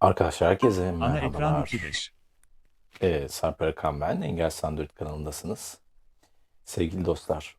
Arkadaşlar herkese Ana ekran merhabalar. 2.5. Ee, Sarp Arakan ben. Engel Android kanalındasınız. Sevgili dostlar,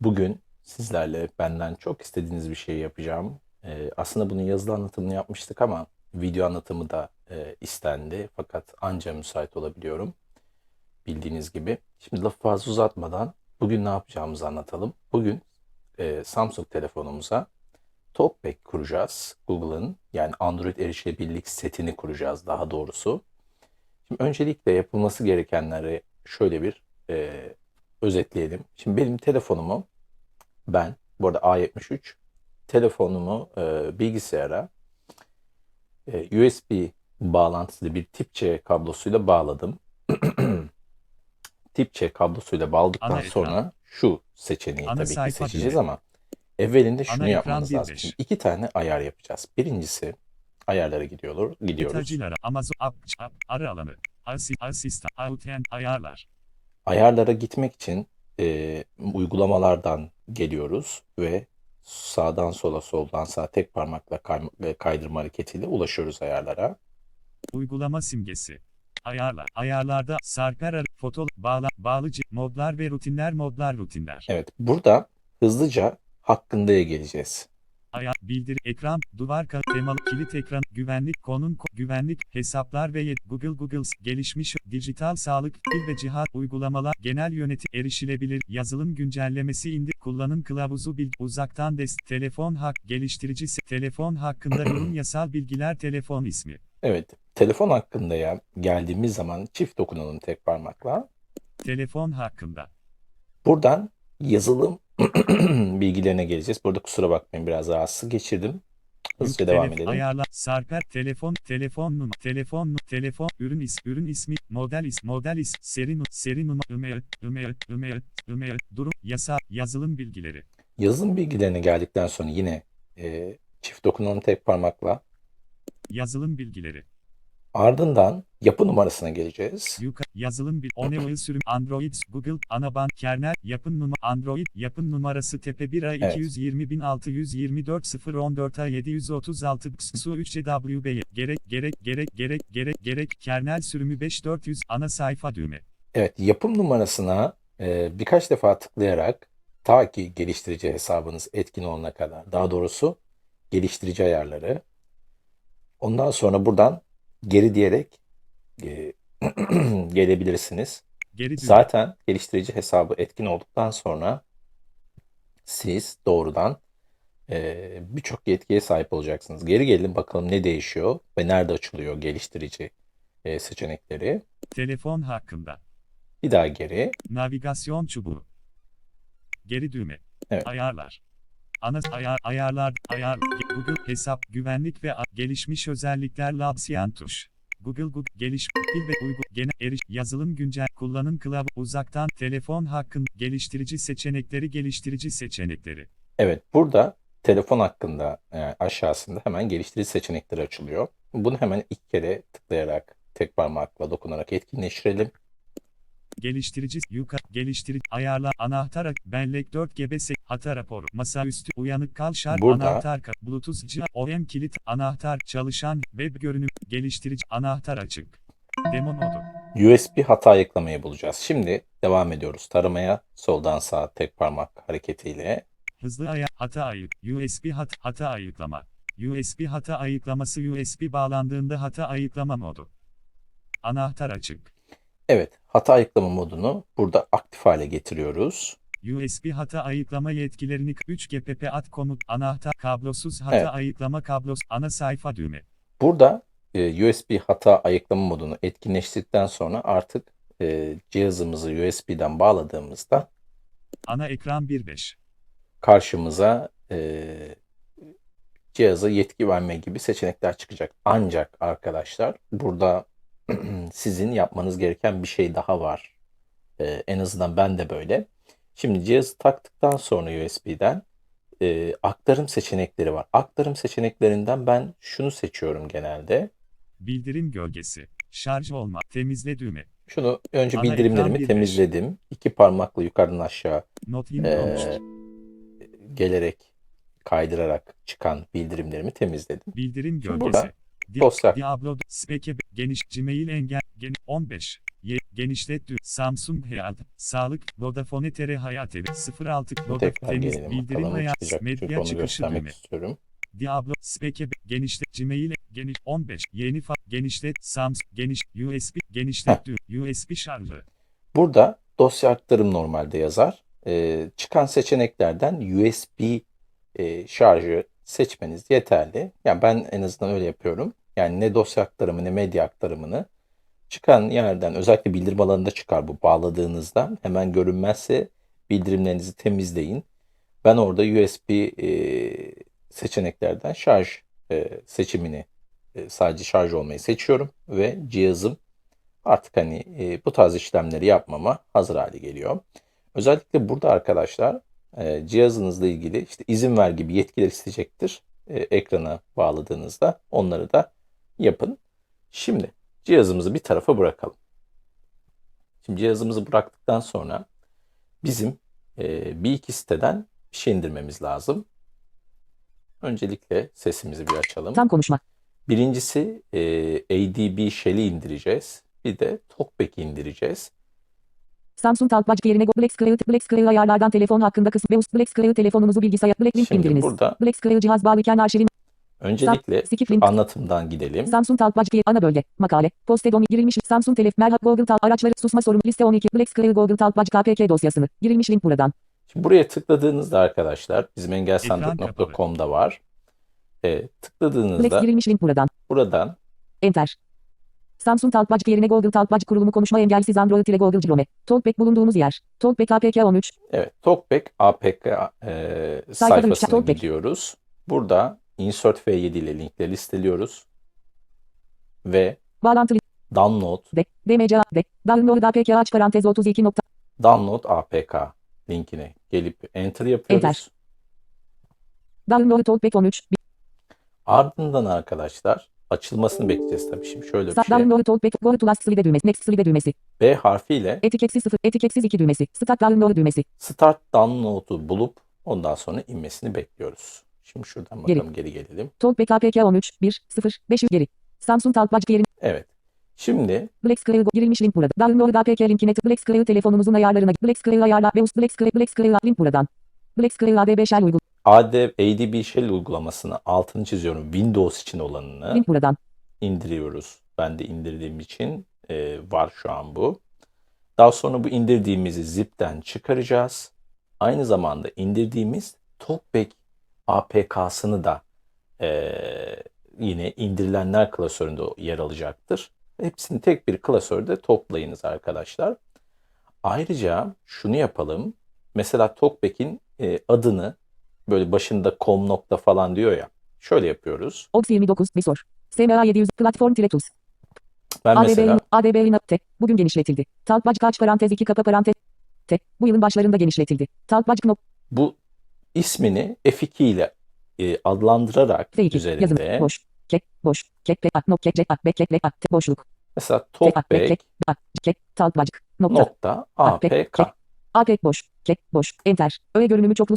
bugün sizlerle benden çok istediğiniz bir şey yapacağım. Ee, aslında bunun yazılı anlatımını yapmıştık ama video anlatımı da e, istendi. Fakat anca müsait olabiliyorum. Bildiğiniz gibi. Şimdi lafı fazla uzatmadan bugün ne yapacağımızı anlatalım. Bugün e, Samsung telefonumuza Talkback kuracağız. Google'ın yani Android erişilebilirlik setini kuracağız daha doğrusu. Şimdi öncelikle yapılması gerekenleri şöyle bir e, özetleyelim. Şimdi benim telefonumu ben bu arada A73 telefonumu e, bilgisayara e, USB bağlantılı bir tip C kablosuyla bağladım. tip C kablosuyla bağladıktan Ana sonra şu seçeneği Ana tabii ki seçeceğiz ama evvelinde şunu Ana ekran yapmamız lazım. 1.5. Şimdi iki tane ayar yapacağız. Birincisi ayarlara gidiyor, gidiyoruz. Amazon arı alanı. Asi, asistan, ayarlar. Ayarlara gitmek için e, uygulamalardan geliyoruz ve sağdan sola soldan sağa tek parmakla kay- e, kaydırma hareketiyle ulaşıyoruz ayarlara. Uygulama simgesi. Ayarlar. Ayarlarda sarper foto, bağla, bağlıcı, modlar ve rutinler modlar rutinler. Evet, burada hızlıca hakkındaya geleceğiz. Ayar, bildir, ekran, duvar ka, temalı, kilit ekran, güvenlik, konum, ko- güvenlik, hesaplar ve yet, Google Google, gelişmiş, dijital sağlık, dil ve cihat, uygulamalar, genel yönetim, erişilebilir, yazılım güncellemesi indir, kullanım kılavuzu, bil, uzaktan dest, telefon hak, geliştirici, se- telefon hakkında yorum, yasal bilgiler, telefon ismi. Evet, telefon hakkındaya geldiğimiz zaman çift dokunalım tek parmakla. Telefon hakkında. Buradan yazılım bilgilerine geleceğiz. Burada kusura bakmayın biraz rahatsız geçirdim. Hızlıca Yük- devam edelim. Ayarla, sarper, telefon, telefon numara, telefon, telefon, ürün is, ürün ismi, model is, model is, seri seri numara, email, email, email, email, durum, yasa, yazılım bilgileri. Yazılım bilgilerine geldikten sonra yine e, çift dokunalım tek parmakla. Yazılım bilgileri. Ardından yapı numarasına geleceğiz. Yuka, yazılım bil, Oneoil sürüm, Android, Google, Anaban, kernel, yapın numara, Android, yapın numarası tepe 1 a Evet. 220624 014 a 736 XSU 3 WB, gerek, gerek, gerek, gerek, gerek, gerek, kernel sürümü 5400, ana sayfa düğme. Evet, yapım numarasına e, birkaç defa tıklayarak ta ki geliştirici hesabınız etkin olana kadar, daha doğrusu geliştirici ayarları. Ondan sonra buradan geri diyerek e, gelebilirsiniz. Geri. Zaten geliştirici hesabı etkin olduktan sonra siz doğrudan e, birçok yetkiye sahip olacaksınız. Geri gelin bakalım ne değişiyor ve nerede açılıyor geliştirici e, seçenekleri. Telefon hakkında. Bir daha geri. Navigasyon çubuğu. Geri düğme. Evet. Ayarlar. Ana ayar ayarlar ayar Google hesap güvenlik ve gelişmiş özellikler Labsiyan tuş. Google Google geliş pil ve uygu genel eriş yazılım güncel kullanım kılavu uzaktan telefon hakkın geliştirici seçenekleri geliştirici seçenekleri. Evet, burada telefon hakkında e, aşağısında hemen geliştirici seçenekleri açılıyor. Bunu hemen ilk kere tıklayarak tek parmakla dokunarak etkinleştirelim. Geliştirici yuka geliştirici ayarlar anahtar bellek 4 GB hata raporu masaüstü uyanık kal şarj Burada- anahtar bluetooth cihaz OEM kilit anahtar çalışan web görünüm geliştirici anahtar açık demo modu USB hata ayıklamayı bulacağız. Şimdi devam ediyoruz taramaya. Soldan sağa tek parmak hareketiyle. hızlı aya hata ayık USB hat hata ayıklama USB hata ayıklaması USB bağlandığında hata ayıklama modu anahtar açık Evet, hata ayıklama modunu burada aktif hale getiriyoruz. USB hata ayıklama yetkilerini 3 GPP at komut anahtar kablosuz hata Evet. ayıklama kablos ana sayfa düğme Burada e, USB hata ayıklama modunu etkinleştirdikten sonra artık e, cihazımızı USB'den bağladığımızda ana ekran 1.5 karşımıza e, cihaza yetki verme gibi seçenekler çıkacak. Ancak arkadaşlar burada sizin yapmanız gereken bir şey daha var. E, en azından ben de böyle. Şimdi cihazı taktıktan sonra USB'den e, aktarım seçenekleri var. Aktarım seçeneklerinden ben şunu seçiyorum genelde. Bildirim gölgesi. Şarj olma. Temizle düğme. Şunu önce Ana bildirimlerimi 1.5. temizledim. İki parmakla yukarıdan aşağı Not 20 Ee, olmuştur. gelerek kaydırarak çıkan bildirimlerimi temizledim. Bildirim gölgesi. burada Di- Dosya. Diablo Speke geniş Gmail engel gen 15 Ye, genişlet dü- Samsung Health Sağlık Vodafone TR Hayat Evi 06 Vodafone Temiz Bildirim. Çünkü medya çıkışı düğme istiyorum. Diablo Speke genişlet Gmail geniş 15 yeni fa genişlet Samsung geniş USB genişlet dü- USB şarjı Burada dosya aktarım normalde yazar. Ee, çıkan seçeneklerden USB e, şarjı seçmeniz yeterli. Yani ben en azından öyle yapıyorum. Yani ne dosya aktarımı ne medya aktarımını çıkan yerden özellikle bildirim alanında çıkar bu bağladığınızda hemen görünmezse bildirimlerinizi temizleyin. Ben orada USB e, seçeneklerden şarj e, seçimini e, sadece şarj olmayı seçiyorum ve cihazım artık hani e, bu tarz işlemleri yapmama hazır hale geliyor. Özellikle burada arkadaşlar e, cihazınızla ilgili işte izin ver gibi yetkiler isteyecektir. E, ekrana bağladığınızda onları da yapın. Şimdi cihazımızı bir tarafa bırakalım. Şimdi cihazımızı bıraktıktan sonra bizim e, bir iki siteden bir şey indirmemiz lazım. Öncelikle sesimizi bir açalım. Tam konuşma. Birincisi e, ADB Shell'i indireceğiz. Bir de TalkBack'i indireceğiz. Samsung Talkback yerine Black Screen, Black Screen ayarlardan telefon hakkında kısım Beus Black Screen telefonunuzu bilgisayar Black Link Şimdi indiriniz. burada Black Screen cihaz bağlıyken arşivin öncelikle anlatımdan gidelim. Samsung Talkback yer- ana bölge makale Postedom girilmiş Samsung Telef Merhaba Google Talk araçları susma sorunu liste 12 Black Screen Google Talkback KPK dosyasını girilmiş link buradan. Şimdi buraya tıkladığınızda arkadaşlar bizim engelsandık.com'da var. E, Black tıkladığınızda girilmiş link buradan. buradan Enter. Samsung Talkback yerine Google Talkback kurulumu konuşma engelsiz Android ile Google Chrome. Talkback bulunduğunuz yer. Talkback KPK 13. evet TalkBack APK e, sayfasına Talkback. gidiyoruz. Burada Insert F7 ile linkleri listeliyoruz. Ve Bağlantı. Download D. DMCA. D. Download APK aç parantez 32 nokta. Download APK linkine gelip Enter yapıyoruz. Enter. Download Talkback 13. Ardından arkadaşlar açılmasını bekleyeceğiz tabii. Şimdi şöyle bir Sa- şey. Download Talkback Go to Last Slide düğmesi. Next Slide düğmesi. B harfiyle Etiketsiz 0. Etiketsiz 2 düğmesi. Start Download düğmesi. Start Download'u bulup ondan sonra inmesini bekliyoruz. Şimdi şuradan Geri. bakalım geri gelelim. Talkback APK 13. 1. 0. 500 geri. Samsung Talkback yerine Evet. Şimdi Black Screen Go- girilmiş link burada. Download APK linkine tık. Black Screen telefonumuzun ayarlarına. Black Screen ayarla. Beus Black Screen Black Screen link buradan. Black Screen ADB Shell uygul. AD, ADB Shell uygulamasını altını çiziyorum. Windows için olanını Link buradan. indiriyoruz. Ben de indirdiğim için e, var şu an bu. Daha sonra bu indirdiğimizi zipten çıkaracağız. Aynı zamanda indirdiğimiz TalkBack APK'sını da e, yine indirilenler klasöründe yer alacaktır. Hepsini tek bir klasörde toplayınız arkadaşlar. Ayrıca şunu yapalım. Mesela TalkBack'in e, adını böyle başında com nokta falan diyor ya. Şöyle yapıyoruz. Ox 29 Visor. SMA 700 Platform Tile Ben mesela ADB ADB T. Bugün genişletildi. Talkback kaç parantez 2 kapa parantez T. Bu yılın başlarında genişletildi. Talkback nok bu ismini F2 ile e, adlandırarak F2 yazım üzerinde boş. Kek boş. Kek pe nok kek ak bek kek ak T boşluk. mesela Kek ak bek talkback kek ak kek Talkback nokta. nokta apk. APK boş. Kek boş. Enter. Öğe görünümü çoklu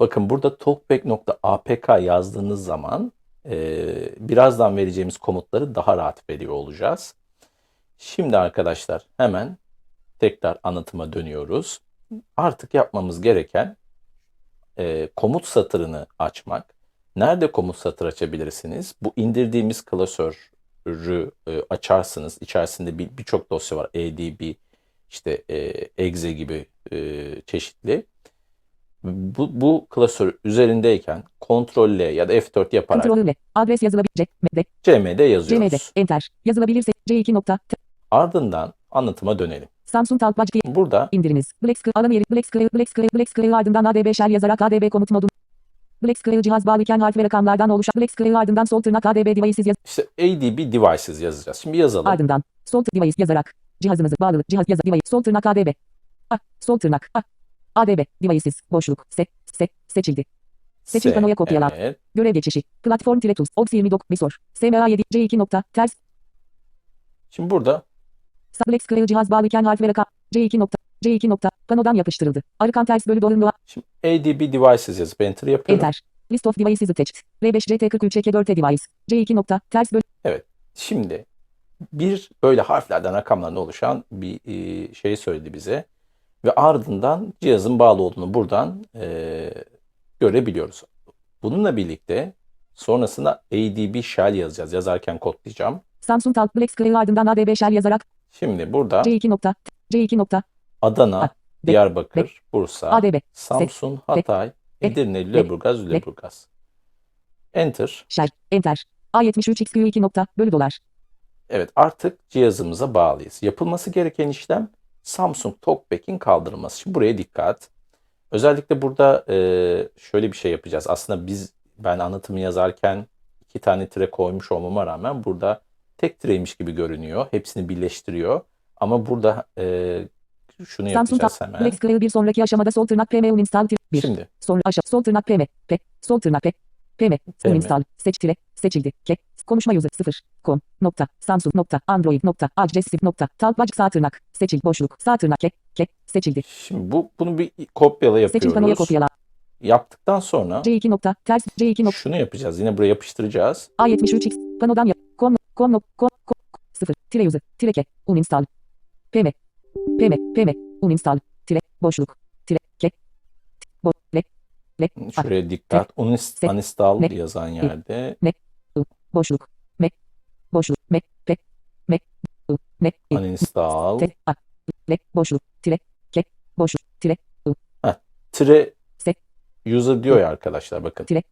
Bakın burada talkback nokta apk yazdığınız zaman e, birazdan vereceğimiz komutları daha rahat veriyor olacağız. Şimdi arkadaşlar hemen tekrar anlatıma dönüyoruz. Artık yapmamız gereken e, komut satırını açmak. Nerede komut satır açabilirsiniz? Bu indirdiğimiz klasörü e, açarsınız. İçerisinde bir- birçok dosya var. ADB, işte e, exe gibi e, çeşitli. Bu, bu klasör üzerindeyken Ctrl L ya da F4 yaparak kontrolü ile adres yazılabilecek CMD CMD yazıyoruz. enter yazılabilirse C2 nokta. Ardından anlatıma dönelim. Samsung Talkback Burada indiriniz. Black Screen alan yeri Black Screen Black Screen Black Screen ardından ADB Shell yazarak ADB komut modu Black Screen cihaz bağlıyken harf ve rakamlardan oluşan Black Screen ardından sol tırnak ADB devices yaz işte ADB devices yazacağız. Şimdi yazalım. ardından sol tırnak device yazarak cihazımızı bağlılık cihaz yaz device sol tırnak ADB A sol tırnak A ADB devices boşluk se se seçildi. Seçil S. panoya kopyala. Evet. Görev geçişi. Platform tile tools. Ox 29 Visor. SMA 7 C2 nokta ters Şimdi burada Black Screen cihaz bağlıyken harf ve rakam C2 nokta C2 nokta panodan yapıştırıldı. Arıkan ters bölü doğru şimdi ADB devices yazıp enter yapıyorum. Enter. List of devices attached. R5CT43 device. C2 nokta. Ters böl. Şimdi bir böyle harflerden rakamlardan oluşan bir e, şey söyledi bize ve ardından cihazın bağlı olduğunu buradan e, görebiliyoruz. Bununla birlikte sonrasında ADB shell yazacağız. Yazarken kodlayacağım. Samsung Talk Black Square ardından ADB shell yazarak Şimdi burada C2 nokta. C2 nokta. Adana, A, B, Diyarbakır, Bursa, ADB. Samsun, Hatay, B, Edirne, B, Lüleburgaz, B. Lüleburgaz. Enter. Shell. Enter. A73XQ2 nokta. Bölü dolar. Evet artık cihazımıza bağlıyız. Yapılması gereken işlem Samsung TalkBack'in kaldırılması. Şimdi buraya dikkat. Özellikle burada e, şöyle bir şey yapacağız. Aslında biz ben anlatımı yazarken iki tane tire koymuş olmama rağmen burada tek tireymiş gibi görünüyor. Hepsini birleştiriyor. Ama burada e, şunu Samsung yapacağız hemen. Square bir sonraki aşamada sol tırnak PM uninstall tir- 1. Şimdi Sonra aşağı sol tırnak PM. P. Sol tırnak P. PM. PM. Uninstall. Seç tire. Seçildi. Ke. Konuşma user 0. Com. Nokta. Samsung. Nokta. Android. Nokta. Agresif. Nokta. Talkback sağ tırnak. Seçil. Boşluk. Sağ tırnak. Ke. Ke. Seçildi. şimdi bu bunu bir kopyala Seçil panoya yapıyoruz. kopyala. Yaptıktan sonra C2 nokta. Ters. C2 nokta. şunu yapacağız. Yine buraya yapıştıracağız. A73X. Panodan yap. Com. Com. Com. Com. 0. Tire user. Tire ke. Uninstall. PM. PM. PM. Uninstall. Tire. Boşluk. Tire. Ke. Bo. Le. Le. Şuraya dikkat. Uninstall Ne- yazan yerde Boşluk. Me. Boşluk. Me. Pe. Me. Ne. Uninstall. Le. Boşluk. Tire. Ke. Boşluk. Tire. tire Se- user diyor ya arkadaşlar bakın. Tire.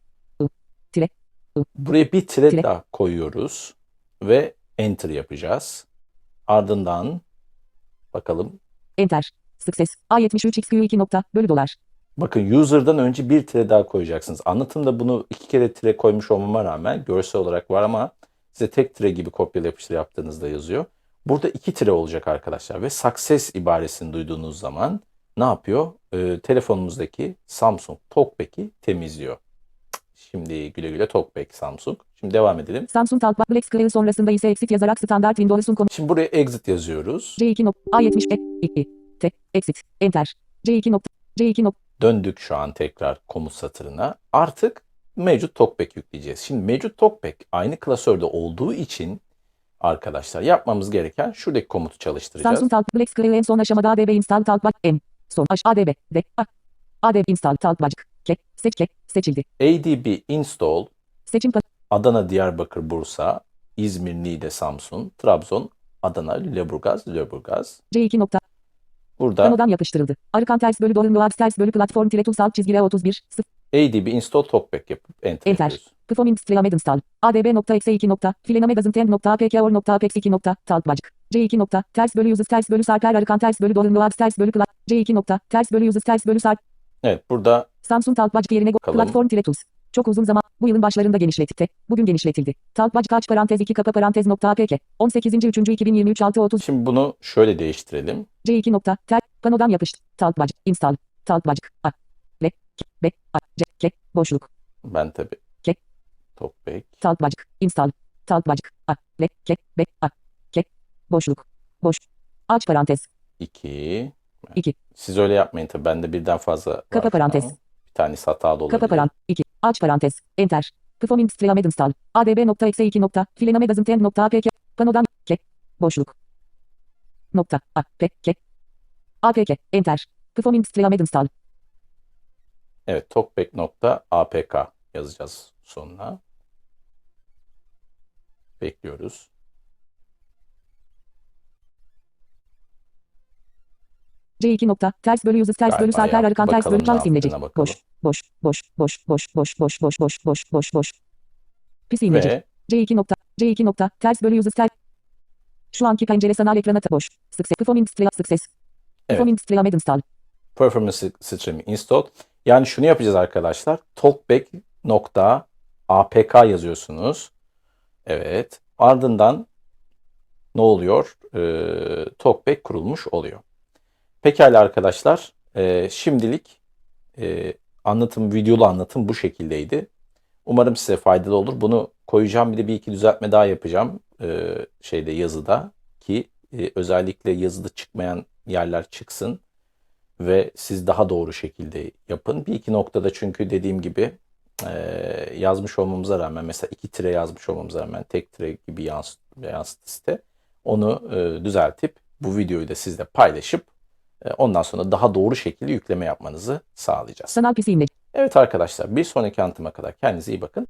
Buraya bir tire, Tire. daha koyuyoruz ve enter yapacağız. Ardından bakalım. Enter. Success. A73XQ2 nokta. Bölü dolar. Bakın user'dan önce bir tire daha koyacaksınız. Anlatımda bunu iki kere tire koymuş olmama rağmen görsel olarak var ama size tek tire gibi kopyala yapıştır yaptığınızda yazıyor. Burada iki tire olacak arkadaşlar ve success ibaresini duyduğunuz zaman ne yapıyor? Ee, telefonumuzdaki Samsung TalkBack'i temizliyor. Şimdi güle güle TalkBack Samsung. Şimdi devam edelim. Samsung Talkback Black Square sonrasında ise exit yazarak standart Windows'un konu. Şimdi buraya exit yazıyoruz. C2 nokta. A70 E. I. I. T. Exit. Enter. C2 nokta. C2 nokta. Döndük şu an tekrar komut satırına. Artık mevcut TalkBack yükleyeceğiz. Şimdi mevcut TalkBack aynı klasörde olduğu için arkadaşlar yapmamız gereken şuradaki komutu çalıştıracağız. Samsung Talk Black Square en son aşamada ADB install Talkback en. Son aş ADB. D. A. ADB install Talkback. Ke. Seç ke. Seçildi. ADB install Seçim Adana, Diyarbakır, Bursa, İzmir, Niğde, Samsun, Trabzon, Adana, Lüleburgaz, Lüleburgaz. C2 nokta. Burada Panodan yapıştırıldı. Arkan ters bölü doğru nuart ters bölü platform tire tool salt çizgili 31 0 ADB install talkback yapıp enter, Enter. Performance Streamed install. ADB nokta eksi 2 nokta. Filename doesn't end nokta apk or nokta apex 2 nokta. Talkback. C2 nokta. Ters bölü users ters bölü sarper arkan ters bölü doğru nuart ters bölü plat. C2 nokta. Ters bölü users ters bölü sarp. Evet burada Samsung Talkback yerine Bakalım. platform tools. Çok uzun zaman bu yılın başlarında genişletti. Bugün genişletildi. Talkback kaç parantez 2 kapa parantez nokta apk. 18. 3. 2023 6 30 şimdi bunu şöyle değiştirelim. C2 nokta. Ter. Panodan yapıştı. Talkback. Install. Talkback. A. Ke. Be. A. C. Ke. Boşluk. Ben tabi Ke. talkback Talkback. Install. Talkback. A. Le. Ke. Be. A. Ke. Boşluk. Boş. Aç parantez. 2 İki. Siz öyle yapmayın tabi bende birden fazla var Kapa parantez. Bir tanesi hatalı olabilir. Kapa parantez. 2. Aç parantez. Enter. Performing Streamed install. ADB nokta eksi 2 nokta. Filename doesn't end nokta apk. Panodan. Ke. Boşluk. Nokta. A. Pe. Ke. APK. Enter. Performing Streamed install. Evet talkback.apk yazacağız sonuna. Bekliyoruz. C2 nokta. Ters bölü users ters bölü sarper yaptı. arkan ters bölü çal simleci. Boş. Boş. Boş. Boş. Boş. Boş. Boş. Boş. Boş. Boş. Boş. Boş. Pis imleci. Ve C2 nokta. C2 nokta. Ters bölü users ters. Şu anki pencere sanal ekrana boş. Success. Performing Stream Success. Performing Stream install. Performance Stream Install. Yani şunu yapacağız arkadaşlar. Talkback.apk yazıyorsunuz. Evet. Ardından ne oluyor? Ee, Talkback kurulmuş oluyor. Pekala arkadaşlar. Ee, şimdilik e, anlatım, videolu anlatım bu şekildeydi. Umarım size faydalı olur. Bunu koyacağım bir de bir iki düzeltme daha yapacağım. ee, şeyde yazıda ki e, özellikle yazıda çıkmayan yerler çıksın ve siz daha doğru şekilde yapın. Bir iki noktada çünkü dediğim gibi e, yazmış olmamıza rağmen mesela iki tire yazmış olmamıza rağmen tek tire gibi yansıt, yansıttı site. Onu e, düzeltip bu videoyu da sizle paylaşıp e, ondan sonra daha doğru şekilde yükleme yapmanızı sağlayacağız. Sanal PC imlek. Evet arkadaşlar bir sonraki anlatıma kadar kendinize iyi bakın.